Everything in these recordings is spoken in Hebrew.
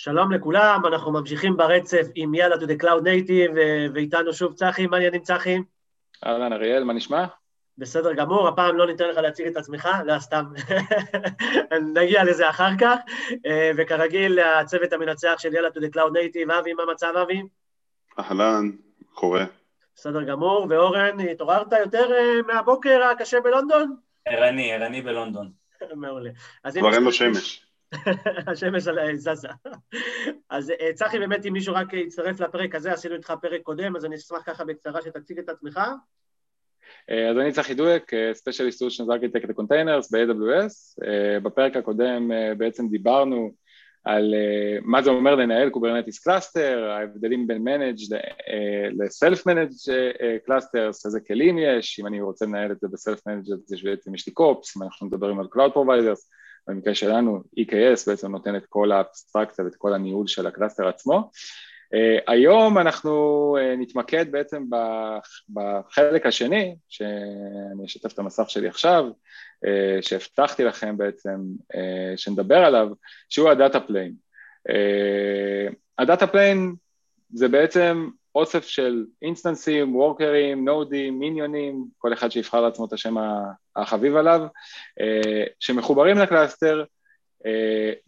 שלום לכולם, אנחנו ממשיכים ברצף עם יאללה to the cloud native, ואיתנו שוב צחי, מה העניינים צחי? אהלן אריאל, מה נשמע? בסדר גמור, הפעם לא ניתן לך להציג את עצמך, לא, סתם, נגיע לזה אחר כך. וכרגיל, הצוות המנצח של יאללה to the cloud native, אבי, מה המצב אבי? אהלן, קורה. בסדר גמור, ואורן, התעוררת יותר מהבוקר הקשה בלונדון? ערני, ערני בלונדון. מעולה. כבר אין לו שמש. השמש זזה. אז צחי, באמת, אם מישהו רק יצטרף לפרק הזה, עשינו איתך פרק קודם, אז אני אשמח ככה בקצרה שתציג את עצמך. אז אני צחי דואק, Specialist Solutions Architect ל-Containers ב-AWS. בפרק הקודם בעצם דיברנו על מה זה אומר לנהל Kubernetes Cluster, ההבדלים בין Managed ל-Self-Managed Clusters, איזה כלים יש, אם אני רוצה לנהל את זה ב-Self-Managed, אז בעצם יש לי kops, אם אנחנו מדברים על Cloud Providers, במקרה שלנו EKS בעצם נותן את כל האבסטרקציה ואת כל הניהול של ה cluster עצמו. אה, היום אנחנו אה, נתמקד בעצם בחלק השני, שאני אשתף את המסך שלי עכשיו, אה, שהבטחתי לכם בעצם אה, שנדבר עליו, שהוא ה data plane. ה data plane זה בעצם אוסף של אינסטנסים, וורקרים, נודים, מיניונים, כל אחד שיבחר לעצמו את השם החביב עליו, שמחוברים ל cluster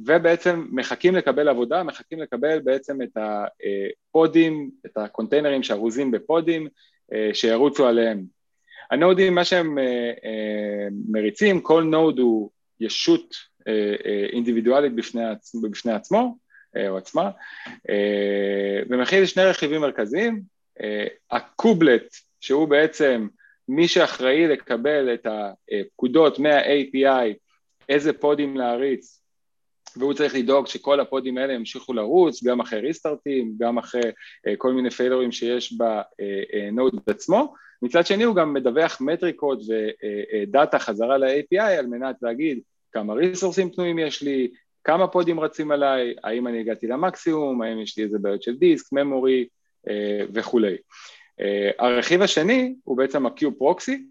ובעצם מחכים לקבל עבודה, מחכים לקבל בעצם את הפודים, את הקונטיינרים שארוזים בפודים שירוצו עליהם. הנודים, מה שהם מריצים, כל נוד הוא ישות אינדיבידואלית בפני, בפני עצמו, או עצמה, ומכיל שני רכיבים מרכזיים, ה kubelet, שהוא בעצם מי שאחראי לקבל את הפקודות מה-API, איזה פודים להריץ, והוא צריך לדאוג שכל הפודים האלה ימשיכו לרוץ, גם אחרי ריסטארטים, גם אחרי כל מיני פיילורים שיש ב node עצמו, מצד שני הוא גם מדווח מטריקות ו data חזרה ל-API על מנת להגיד כמה ריסורסים פנויים יש לי, כמה פודים רצים עליי, האם אני הגעתי למקסימום, האם יש לי איזה בעיות של דיסק, memory אה, וכולי. אה, הרכיב השני הוא בעצם ה-kube-proxy,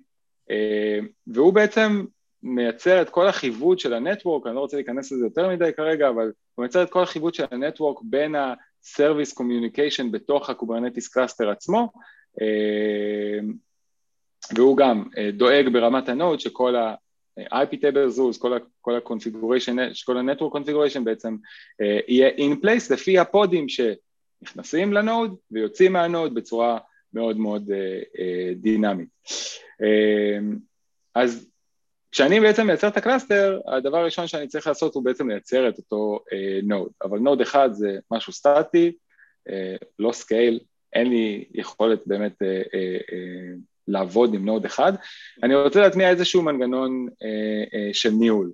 אה, והוא בעצם מייצר את כל החיווט של ה network, אני לא רוצה להיכנס לזה יותר מדי כרגע, אבל הוא מייצר את כל החיווט של ה network בין ה-Service Communication בתוך ה-Kubernetes Cluster עצמו, והוא גם דואג ברמת ה node שכל. IP table rules, כל, ה-configuration, כל ה-network configuration בעצם אה, יהיה in place לפי הפודים שנכנסים ל node ויוצאים מה node בצורה מאוד מאוד אה, אה, דינמית. אה, אז כשאני בעצם מייצר את ה cluster, הדבר הראשון שאני צריך לעשות הוא בעצם לייצר את אותו node, אה, אבל node אחד זה משהו סטטי, אה, לא scale, אין לי יכולת באמת אה, אה, אה, לעבוד עם node אחד, אני רוצה להטמיע איזשהו מנגנון אה, אה, של ניהול.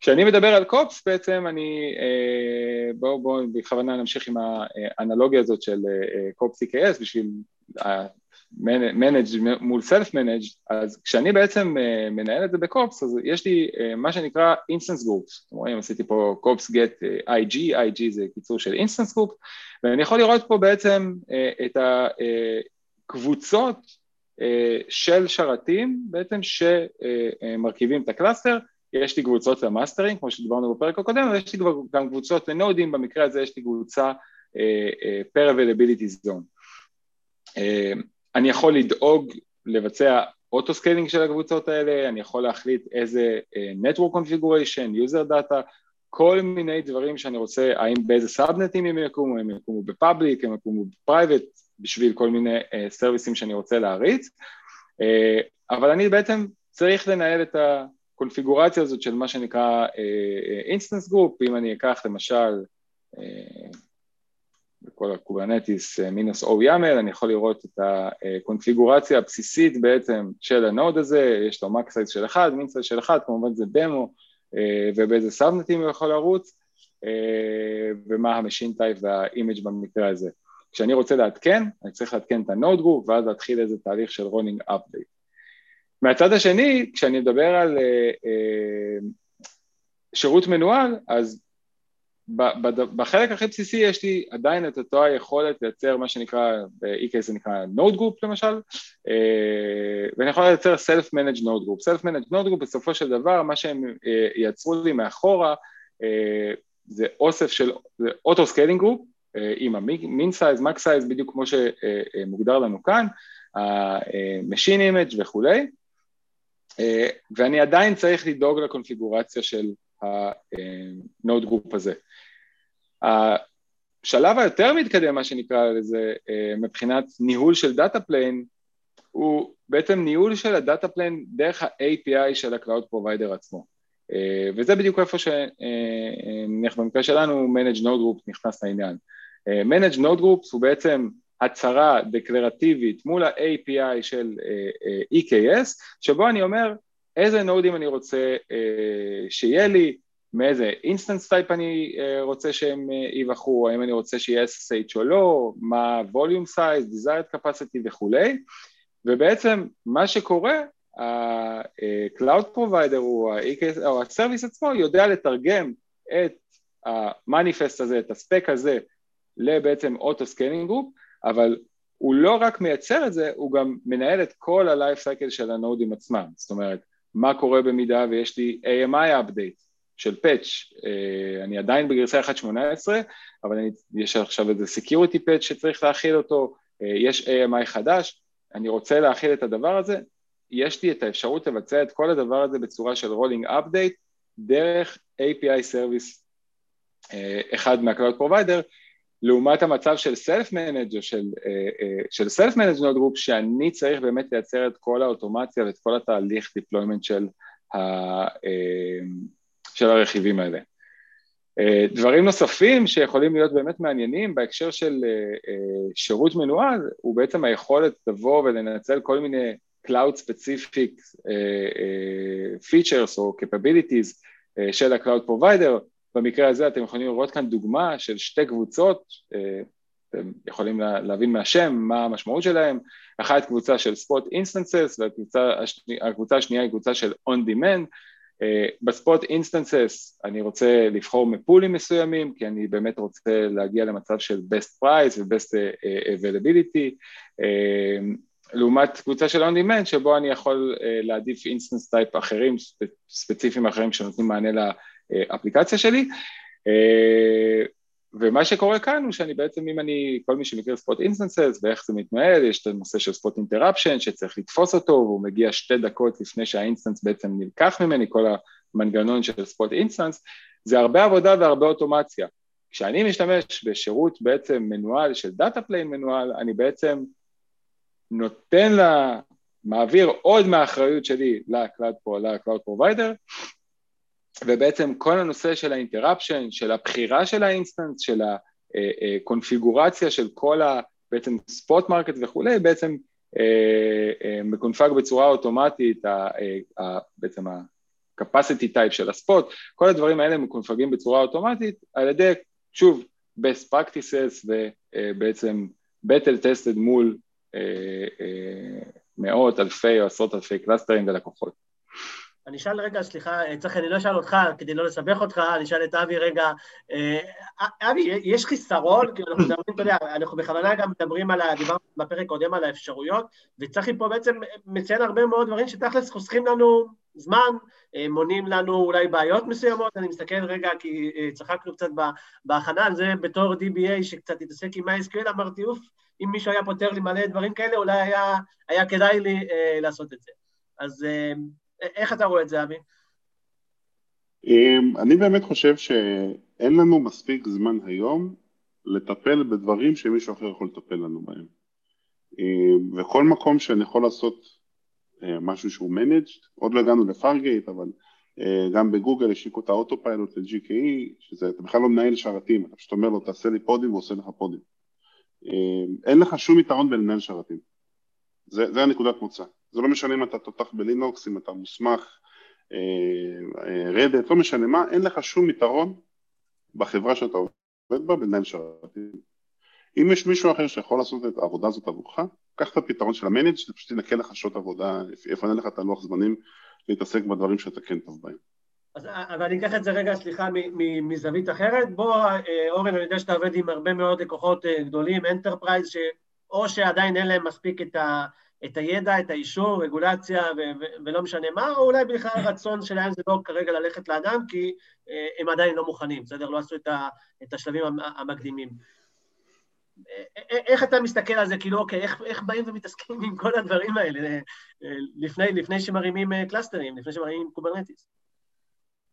כשאני מדבר על kops בעצם אני, אה, בואו בוא, בכוונה נמשיך עם האנלוגיה הזאת של אה, kops EKS בשביל managed מול self-managed אז כשאני בעצם אה, מנהל את זה ב kops אז יש לי אה, מה שנקרא instance groups, אתם רואים עשיתי פה kops get IG, IG זה קיצור של instance group ואני יכול לראות פה בעצם אה, את הקבוצות של שרתים בעצם שמרכיבים את ה cluster, יש לי קבוצות למאסטרים כמו שדיברנו בפרק הקודם, ויש לי גם קבוצות לנודים, במקרה הזה יש לי קבוצה per availability zone. אני יכול לדאוג לבצע auto-scaling של הקבוצות האלה, אני יכול להחליט איזה Network Configuration, User Data, כל מיני דברים שאני רוצה, האם באיזה סאבנטים הם יקומו, הם יקומו ב public, הם יקומו ב private, בשביל כל מיני סרוויסים אה, שאני רוצה להריץ, אה, אבל אני בעצם צריך לנהל את הקונפיגורציה הזאת של מה שנקרא instance אה, group, אם אני אקח למשל בכל ה Kubernetes מינוס o YAML, אני יכול לראות את הקונפיגורציה הבסיסית בעצם של ה node הזה, יש לו max size של אחד, min size של אחד, כמובן זה דמו, ובאיזה סאבנטים הוא יכול לרוץ, ומה ה machine type וה image במקרה הזה. כשאני רוצה לעדכן, אני צריך לעדכן את ה node group ואז להתחיל איזה תהליך של rolling update. מהצד השני, כשאני מדבר על שירות מנוהל, אז בחלק הכי בסיסי יש לי עדיין את אותו היכולת לייצר מה שנקרא, ב-EKS זה נקרא Node Group למשל, אה, ואני יכול לייצר Self-Managed Node Group. Self-Managed Node Group בסופו של דבר, מה שהם אה, ייצרו לי מאחורה אה, זה אוסף של, זה auto-scaling group עם ה min size, max size, בדיוק כמו שמוגדר לנו כאן, ה-Machine Image וכולי, ואני עדיין צריך לדאוג לקונפיגורציה של ה-Node Group הזה. השלב היותר מתקדם, מה שנקרא לזה, אה, מבחינת ניהול של data plane, הוא בעצם ניהול של ה data plane דרך ה-API של ה-Cloud Provider עצמו. אה, וזה בדיוק איפה שנניח אה, במקרה שלנו Managed Node Group נכנס לעניין. Managed Node Groups הוא בעצם הצהרה דקלרטיבית מול ה-API של EKS, שבו אני אומר איזה נודים אני רוצה שיהיה לי, מאיזה instance type אני אה, רוצה שהם אה, ייבחרו, האם אני רוצה שיהיה SSH או לא, מה volume size, desired capacity וכולי, ובעצם מה שקורה, ה-Cloud Provider או ה-Service עצמו יודע לתרגם את המניפסט הזה, את ה spec הזה, לבעצם auto scaling group, אבל הוא לא רק מייצר את זה, הוא גם מנהל את כל ה-life cycle של הנודים עצמם, זאת אומרת, מה קורה במידה ויש לי AMI update, של patch, אה, אני עדיין בגרסה 1.18, אבל אני, יש עכשיו איזה security patch שצריך להחיל אותו, אה, יש AMI חדש, אני רוצה להכיל את הדבר הזה, יש לי את האפשרות לבצע את כל הדבר הזה בצורה של רולינג אפדייט דרך API Service אה, אחד מה-Cloud Provider, לעומת המצב של Self-Manage או של, של Self-Manage Node Group, שאני צריך באמת לייצר את כל האוטומציה ואת כל התהליך deployment של ה... של הרכיבים האלה. אה, דברים נוספים שיכולים להיות באמת מעניינים בהקשר של אה, אה, שירות מנוהל, הוא בעצם היכולת לבוא ולנצל כל מיני Cloud Specific Features או Capabilities של ה-Cloud Provider, במקרה הזה אתם יכולים לראות כאן דוגמה של שתי קבוצות, אתם יכולים להבין מהשם מה המשמעות שלהם, אחת קבוצה של Spot Instances והקבוצה השנייה היא קבוצה של On Demand, אה, ב-spot instances אני רוצה לבחור מ-pools מסוימים כי אני באמת רוצה להגיע למצב של best price ו-best אה, אה, availability. לעומת קבוצה של on demand שבו אני יכול להעדיף instance type אחרים, ספציפיים אחרים שנותנים מענה לאפליקציה שלי ומה שקורה כאן הוא שאני בעצם, אם אני, כל מי שמכיר spot instances ואיך זה מתנהל, יש את הנושא של spot interruption שצריך לתפוס אותו והוא מגיע שתי דקות לפני שה-instance בעצם נלקח ממני, כל המנגנון של spot instance, זה הרבה עבודה והרבה אוטומציה. כשאני משתמש בשירות בעצם מנוהל של data plane מנוהל, אני בעצם נותן לה, מעביר עוד מהאחריות שלי ל-Cloud Provider, ובעצם כל הנושא של ה-interruption, של הבחירה של ה-instance, של הקונפיגורציה של כל ה... בעצם spot market וכולי, בעצם אה, אה, מקונפג בצורה אוטומטית, בעצם ה-capacity type של ה-spot, כל הדברים האלה מקונפגים בצורה אוטומטית על ידי, שוב, best practices ובעצם battle tested מול מאות אלפי או עשרות אלפי cluster-ים ולקוחות. אני אשאל רגע, סליחה, צחי, אני לא אשאל אותך כדי לא לסבך אותך, אני אשאל את אבי רגע. אה, אבי, יש חיסרון, כי אנחנו מדברים, אתה יודע, אנחנו בכוונה גם מדברים על. דיברנו בפרק קודם על האפשרויות, וצחי פה בעצם מציין הרבה מאוד דברים שתכלס חוסכים לנו זמן, אה, מונעים לנו אולי בעיות מסוימות, אני מסתכל רגע, כי אה, צחקנו קצת בהכנה על זה בתור DBA שקצת התעסק עם MySQL, אמרתי, אוף, אם מישהו היה פותר לי מלא דברים כאלה, אולי היה, היה כדאי לי לעשות את זה. אז איך אתה רואה את זה, אבי? אמ, אני באמת חושב שאין לנו מספיק זמן היום לטפל בדברים שמישהו אחר יכול לטפל לנו בהם. אמ, וכל מקום שאני יכול לעשות אה, משהו שהוא managed, עוד לא הגענו לפארגייט, אבל אה, גם בגוגל השיקו את ה-Autopilot ל-GKE, שזה, אתה בכלל לא מנהל שרתים, אתה פשוט אומר לו תעשה לי pod-ים והוא עושה לך pod-ים. אמ, אין לך שום יתרון בלנהל שרתים. זה, זה הנקודת מוצא. זה לא משנה אם אתה תותח בלינוקס, אם אתה מוסמך, אה, אה, לא משנה מה, אין לך שום יתרון בחברה שאתה עובד בה בלנהל שרתים. אם יש מישהו אחר שיכול לעשות את העבודה הזאת עבורך, קח את הפתרון של ה-managed זה פשוט ינקה לך שעות עבודה, יפנה לך את הלוח זמנים להתעסק בדברים שאתה כן טוב בהם. אז אבל אני אקח את זה רגע, סליחה, מזווית אחרת. בוא, אה, אורן, אני יודע שאתה עובד עם הרבה מאוד לקוחות גדולים, enterprise, שאו שעדיין אין להם מספיק את, ה, את הידע, את האישור, רגולציה, ו, ולא משנה מה, או אולי בכלל הרצון שלהם זה לא כרגע ללכת לאדם, כי אה, הם עדיין לא מוכנים, בסדר? לא עשו את, ה, את השלבים המקדימים. איך אתה מסתכל על זה, כאילו, אוקיי, איך, איך באים ומתעסקים עם כל הדברים האלה לפני, לפני שמרימים cluster-ים, לפני שמרימים קוברנטיס?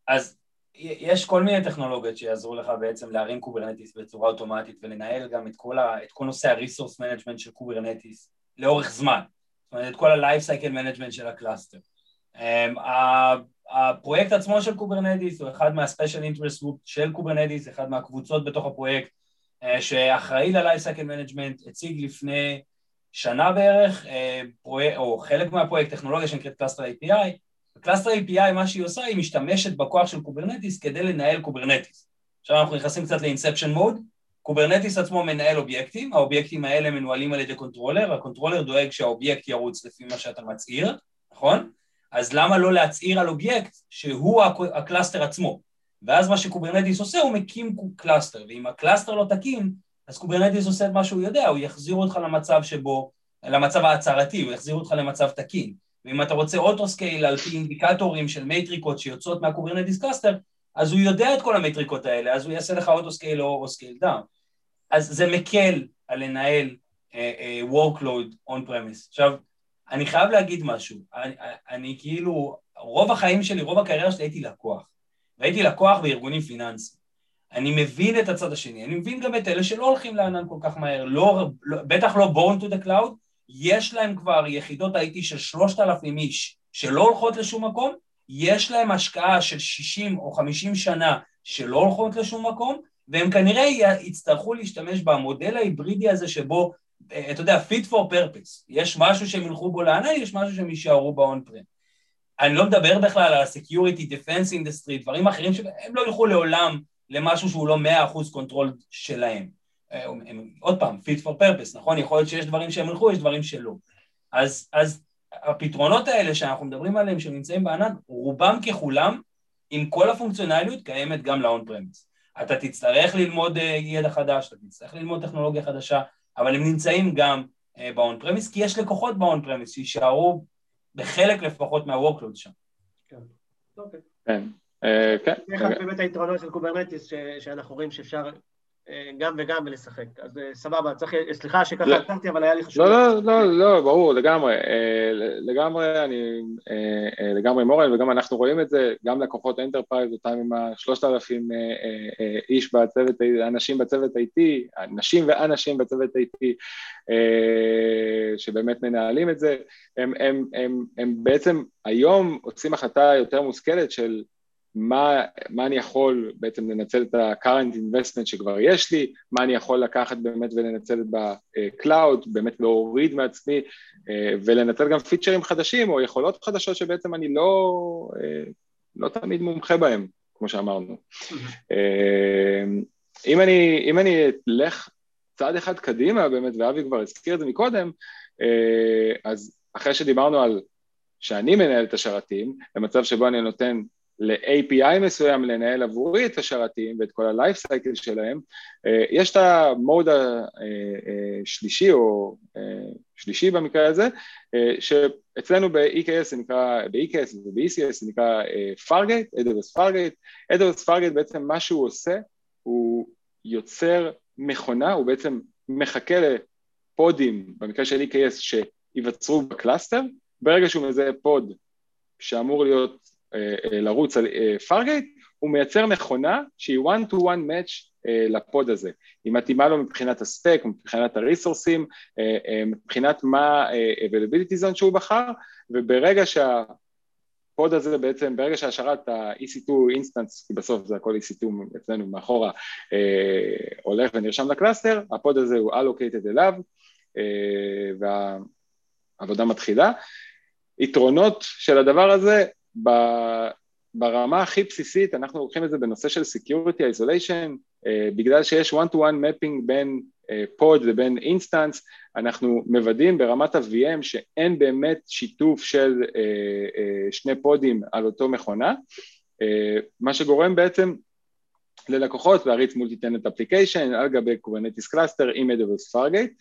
אז יש כל מיני טכנולוגיות שיעזרו לך בעצם להרים קוברנטיס בצורה אוטומטית ולנהל גם את כל, ה, את כל נושא ה-resource management של קוברנטיס לאורך זמן, זאת אומרת את כל ה-life cycle management של ה-cluster. אמ, הפרויקט עצמו של קוברנטיס הוא אחד מה-special interest group של קוברנטיס, אחד מהקבוצות בתוך הפרויקט אה, שאחראי ל-life cycle management, הציג לפני שנה בערך, אה, פרויק, או חלק מהפרויקט, טכנולוגיה שנקראת Cluster API, ו-Cluster API, מה שהיא עושה, היא משתמשת בכוח של קוברנטיס כדי לנהל קוברנטיס. עכשיו אנחנו נכנסים קצת ל-inception mode, קוברנטיס עצמו מנהל אובייקטים, האובייקטים האלה מנוהלים על ידי קונטרולר, הקונטרולר דואג שהאובייקט ירוץ לפי מה שאתה מצהיר, נכון? אז למה לא להצהיר על אובייקט שהוא ה-cluster עצמו? ואז מה שקוברנטיס עושה, הוא מקים cluster, ואם ה-cluster לא תקים, אז קוברנטיס עושה את מה שהוא יודע, הוא יחזיר אותך למצב שבו, למצב ההצהרתי, הוא יחזיר אותך למצב תקין. ואם אתה רוצה autoscale על פי אינדיקטורים של מטריקות שיוצאות מה-Kubernetes cluster, אז הוא יודע את כל המטריקות האלה, אז הוא יעשה לך autoscale או scale down. אז זה מקל על לנהל אה, אה, workload on premise. עכשיו, אני חייב להגיד משהו, אני, אני כאילו, רוב החיים שלי, רוב הקריירה שלי הייתי לקוח, והייתי לקוח בארגונים פיננסיים. אני מבין את הצד השני, אני מבין גם את אלה שלא הולכים לענן כל כך מהר, לא, לא, בטח לא born to the cloud, יש להם כבר יחידות IT של 3,000 איש שלא הולכות לשום מקום, יש להם השקעה של 60 או 50 שנה שלא הולכות לשום מקום, והם כנראה יצטרכו להשתמש במודל ההיברידי הזה שבו, אה, אתה יודע, fit for purpose. יש משהו שהם ילכו בו לענן, יש משהו שהם יישארו ב-on prem. אני לא מדבר בכלל על ה-security, defense industry, דברים אחרים שהם לא ילכו לעולם למשהו שהוא לא 100% control שלהם. הם, הם עוד פעם, fit for purpose, נכון? יכול להיות שיש דברים שהם ילכו, יש דברים שלא. אז, אז הפתרונות האלה שאנחנו מדברים עליהם, שנמצאים בענן, רובם ככולם, עם כל הפונקציונליות, קיימת גם ל-on premise. אתה תצטרך ללמוד אה, ידע חדש, אתה תצטרך ללמוד טכנולוגיה חדשה, אבל הם נמצאים גם אה, ב-on premise, כי יש לקוחות ב-on premise שיישארו בחלק לפחות מה-workload שם. כן. אוקיי. כן. אה, כן. זה אחד באמת היתרונות של קוברנטיס, שאנחנו רואים שאפשר גם וגם ולשחק. אז אה, סבבה, צריך, סליחה שככה עצרתי, אבל היה לי חשוב. לא, לא, לא, לא, ברור, לגמרי. אה, לגמרי, אני אה, לגמרי עם אורן, וגם אנחנו רואים את זה, גם לקוחות enterprise, אותם עם השלושת אלפים איש בצוות, אנשים בצוות IT, נשים ואנשים בצוות IT, שבאמת מנהלים את זה, הם, הם, הם, הם בעצם היום עושים החלטה יותר מושכלת של מה, מה אני יכול בעצם לנצל את ה-current investment שכבר יש לי, מה אני יכול לקחת באמת ולנצל ב-cloud, באמת להוריד מעצמי אה, ולנצל גם פיצ'רים חדשים או יכולות חדשות שבעצם אני לא, אה, לא תמיד מומחה בהם, כמו שאמרנו. אה, אם אני, אם אני אלך צעד אחד קדימה באמת, ואבי כבר הזכיר את זה מקודם, אז אחרי שדיברנו על שאני מנהל את השרתים, במצב שבו אני נותן ל-API מסוים לנהל עבורי את השרתים ואת כל ה-life cycle שלהם, אה, יש את המוד השלישי או אה, שלישי במקרה הזה, אה, שאצלנו ב-EKS זה נקרא, ב-EKS וב-ECS זה נקרא Fargate, AWS Fargate, AWS Fargate בעצם מה שהוא עושה, הוא יוצר מכונה, הוא בעצם מחכה ל-pod-ים, במקרה של EKS, שיווצרו ב-cluster, ברגע שהוא מזהה pod שאמור להיות אה, אה, לרוץ על Fargate, אה, הוא מייצר מכונה שהיא one to one match ל-pod הזה. היא מתאימה לו מבחינת הספק, מבחינת ה-resource-ים, מבחינת מה availability zone שהוא בחר, וברגע שה pod הזה בעצם, ברגע שהשרת ה-EC2 instance, כי בסוף זה הכל EC2 אצלנו מאחורה, הולך ונרשם ל cluster, ה pod הזה הוא allocated אליו, והעבודה מתחילה. יתרונות של הדבר הזה, ברמה הכי בסיסית אנחנו לוקחים את זה בנושא של Security Isolation, אה, בגלל שיש one-to-one mapping בין אה, ובין instance, אנחנו מוודאים ברמת ה-VM שאין באמת שיתוף של אה, אה, שני פודים על אותו מכונה, uh, מה שגורם בעצם ללקוחות להריץ multi-tenant application על גבי Kubernetes cluster עם AWS Fargate.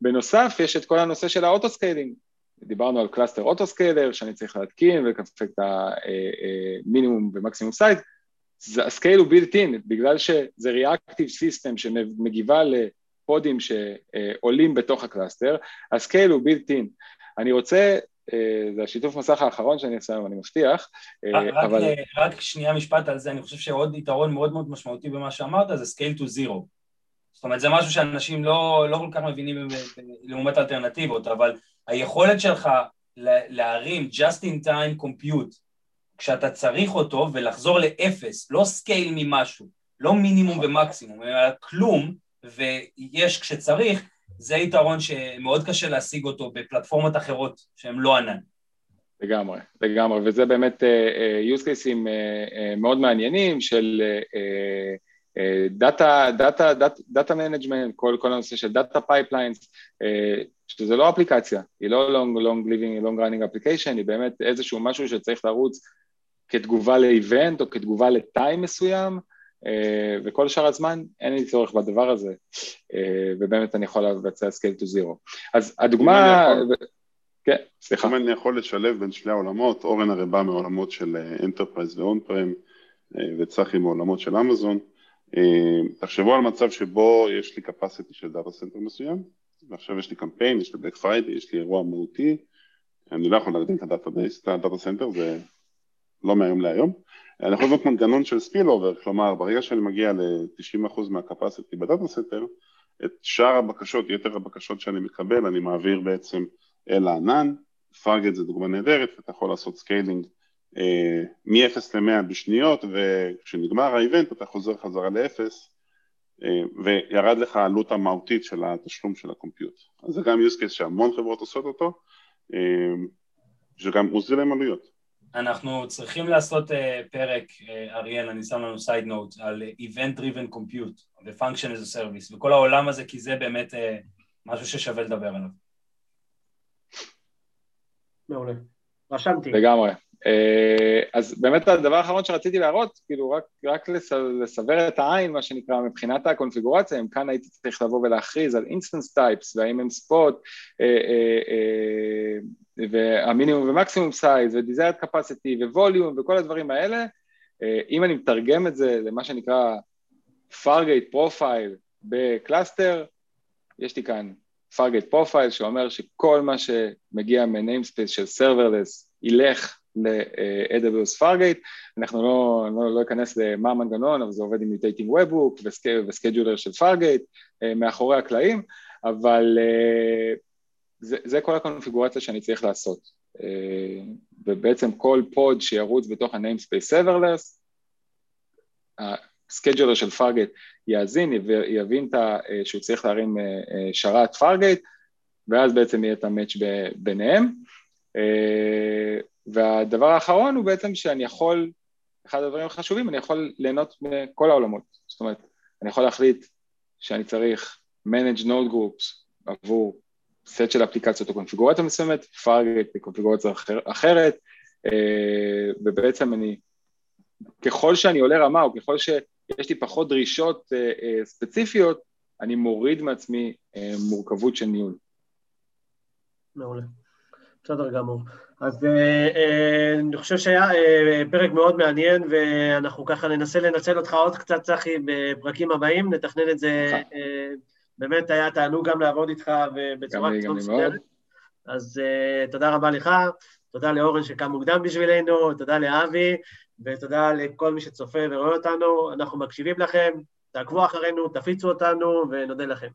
בנוסף יש את כל הנושא של ה autoscaling, דיברנו על cluster autoscaler שאני צריך להתקין ולקנפג את המינימום ומקסימום size, ה scale הוא built in, בגלל שזה reactive system שמגיבה לפודים שעולים בתוך ה cluster, ה scale הוא built in. אני רוצה, זה השיתוף מסך האחרון שאני אעשה היום, אני מבטיח, רק, אבל... רק, רק שנייה משפט על זה, אני חושב שעוד יתרון מאוד מאוד משמעותי במה שאמרת זה scale to zero. זאת אומרת, זה משהו שאנשים לא, לא כל כך מבינים לעומת אלטרנטיבות, אבל היכולת שלך להרים just in time compute כשאתה צריך אותו ולחזור לאפס, לא scale ממשהו, לא מינימום ומקסימום, אלא כלום, ויש כשצריך, זה יתרון שמאוד קשה להשיג אותו בפלטפורמות אחרות שהן לא ענן. לגמרי, לגמרי, וזה באמת אה, use cases אה, מאוד מעניינים של data, data, data management, כל, כל הנושא של data pipelines, שזה לא אפליקציה, היא לא long, long living, long running application, היא באמת איזשהו משהו שצריך לרוץ כתגובה ל event או כתגובה ל time מסוים, וכל שאר הזמן אין לי צורך בדבר הזה, ובאמת אני יכול לבצע scale to zero. אז הדוגמה... כן, סליחה. אם אני יכול לשלב בין שני העולמות, אורן הרי בא מעולמות של enterprise ו on-prem, וצחי מעולמות של אמזון. תחשבו על מצב שבו יש לי capacity של data center מסוים, ועכשיו יש לי קמפיין, יש לי Black Friday, יש לי אירוע מהותי, אני לא יכול להגדיל את ה data center, זה לא מהיום להיום. אני יכול לבנות מנגנון של spill over, כלומר ברגע שאני מגיע ל-90% מה capacity ב data center, את שאר הבקשות, יתר הבקשות שאני מקבל, אני מעביר בעצם אל הענן, Fargate זה דוגמה נהדרת, אתה יכול לעשות scaling אה, מ-0 ל-100 בשניות, וכשנגמר ה event אתה חוזר חזרה ל-0, אה, וירד לך העלות המהותית של התשלום של ה compute. אז זה גם use case שהמון חברות עושות אותו, אה, שגם מוזיל להם עלויות. אנחנו צריכים לעשות אה, פרק, אה, אריאל, אני שם לנו side note, על Event Driven Compute ו-Function as a Service, וכל העולם הזה, כי זה באמת אה, משהו ששווה לדבר עליו. מעולה. רשמתי. לגמרי. אה, אז באמת הדבר האחרון שרציתי להראות, כאילו רק, רק לסבר את העין, מה שנקרא, מבחינת הקונפיגורציה, אם כאן הייתי צריך לבוא ולהכריז על instance types, והאם הם spot, אה, והמינימום ומקסימום size, ו desired capacity, ו volume, וכל הדברים האלה, אה, אם אני מתרגם את זה למה שנקרא Fargate profile ב cluster, יש לי כאן Fargate profile שאומר שכל מה שמגיע מ namespace של serverless ילך ל-AWS Fargate, אנחנו לא, לא, לא אכנס למה המנגנון, אבל זה עובד עם Mutating Webhook ו scheduler של Fargate אה, מאחורי הקלעים, אבל אה, זה, זה כל הקונפיגורציה שאני צריך לעשות. אה, ובעצם כל pod שירוץ בתוך ה-namespace serverless, ה scheduler של Fargate יאזין, יבין שהוא צריך להרים שרת Fargate, ואז בעצם יהיה את ה match ביניהם. והדבר האחרון הוא בעצם שאני יכול, אחד הדברים החשובים, אני יכול ליהנות מכל העולמות. זאת אומרת, אני יכול להחליט שאני צריך manage node groups עבור סט של אפליקציות או קונפיגורציה מסוימת, פארגט בקונפיגורציה אחר, אחרת, אה, ובעצם אני, ככל שאני עולה רמה או ככל שיש לי פחות דרישות אה, אה, ספציפיות, אני מוריד מעצמי מורכבות של ניהול. מעולה. בסדר גמור. אז אה, אה, אני חושב שהיה אה, פרק מאוד מעניין, ואנחנו ככה ננסה לנצל אותך עוד קצת, צחי, בפרקים הבאים, נתכנן את זה, באמת היה תענוג גם לעבוד איתך בצורה קצת מסודרת. אז תודה רבה לך, תודה לאורן שקם מוקדם בשבילנו, תודה לאבי, ותודה לכל מי שצופה ורואה אותנו, אנחנו מקשיבים לכם, תעקבו אחרינו, תפיצו אותנו, ונודה לכם.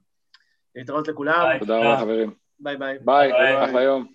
להתראות לכולם. תודה רבה חברים. ביי ביי. ביי, אחלה יום.